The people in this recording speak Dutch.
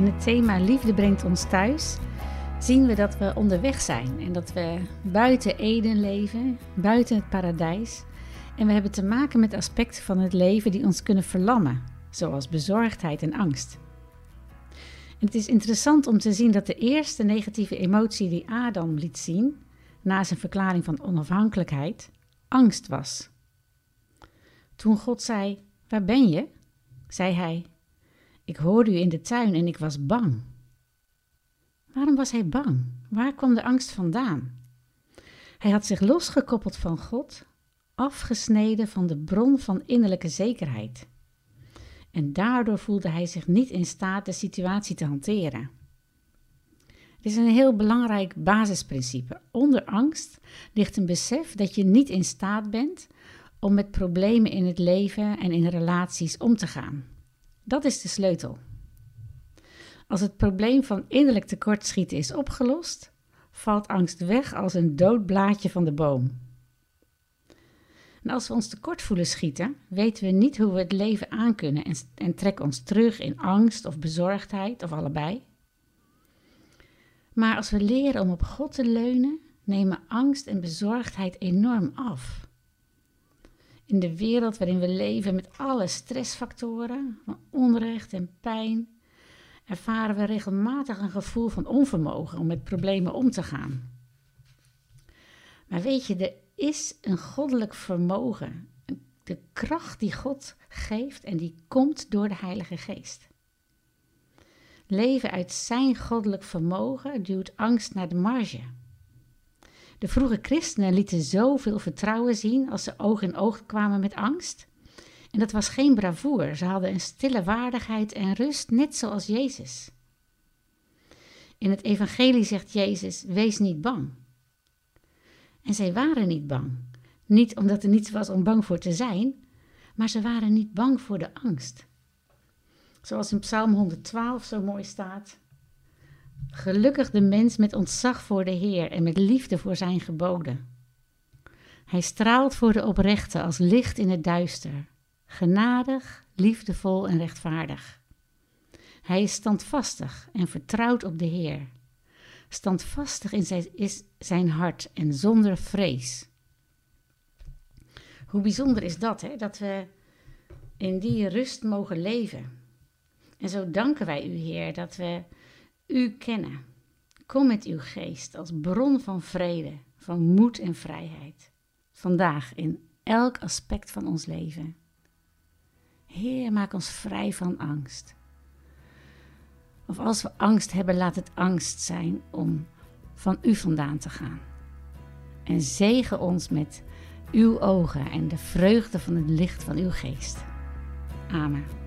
In het thema Liefde brengt ons thuis zien we dat we onderweg zijn en dat we buiten Eden leven, buiten het paradijs. En we hebben te maken met aspecten van het leven die ons kunnen verlammen, zoals bezorgdheid en angst. Het is interessant om te zien dat de eerste negatieve emotie die Adam liet zien, na zijn verklaring van onafhankelijkheid, angst was. Toen God zei: Waar ben je? zei hij: Ik hoorde u in de tuin en ik was bang. Waarom was hij bang? Waar kwam de angst vandaan? Hij had zich losgekoppeld van God, afgesneden van de bron van innerlijke zekerheid. En daardoor voelde hij zich niet in staat de situatie te hanteren. Het is een heel belangrijk basisprincipe. Onder angst ligt een besef dat je niet in staat bent om met problemen in het leven en in relaties om te gaan. Dat is de sleutel. Als het probleem van innerlijk tekortschieten is opgelost, valt angst weg als een dood blaadje van de boom. En als we ons tekort voelen schieten, weten we niet hoe we het leven aankunnen en, en trekken ons terug in angst of bezorgdheid of allebei. Maar als we leren om op God te leunen, nemen angst en bezorgdheid enorm af. In de wereld waarin we leven met alle stressfactoren, van onrecht en pijn, ervaren we regelmatig een gevoel van onvermogen om met problemen om te gaan. Maar weet je, er is een goddelijk vermogen, de kracht die God geeft en die komt door de Heilige Geest. Leven uit zijn goddelijk vermogen duwt angst naar de marge. De vroege christenen lieten zoveel vertrouwen zien als ze oog in oog kwamen met angst. En dat was geen bravoer, ze hadden een stille waardigheid en rust, net zoals Jezus. In het evangelie zegt Jezus, wees niet bang. En zij waren niet bang. Niet omdat er niets was om bang voor te zijn, maar ze waren niet bang voor de angst. Zoals in Psalm 112 zo mooi staat. Gelukkig de mens met ontzag voor de Heer en met liefde voor zijn geboden. Hij straalt voor de oprechte als licht in het duister, genadig, liefdevol en rechtvaardig. Hij is standvastig en vertrouwt op de Heer. Standvastig in zijn, is zijn hart en zonder vrees. Hoe bijzonder is dat, hè? dat we in die rust mogen leven. En zo danken wij u, Heer, dat we u kennen. Kom met uw geest als bron van vrede, van moed en vrijheid. Vandaag in elk aspect van ons leven. Heer, maak ons vrij van angst. Of als we angst hebben, laat het angst zijn om van u vandaan te gaan. En zegen ons met uw ogen en de vreugde van het licht van uw geest. Amen.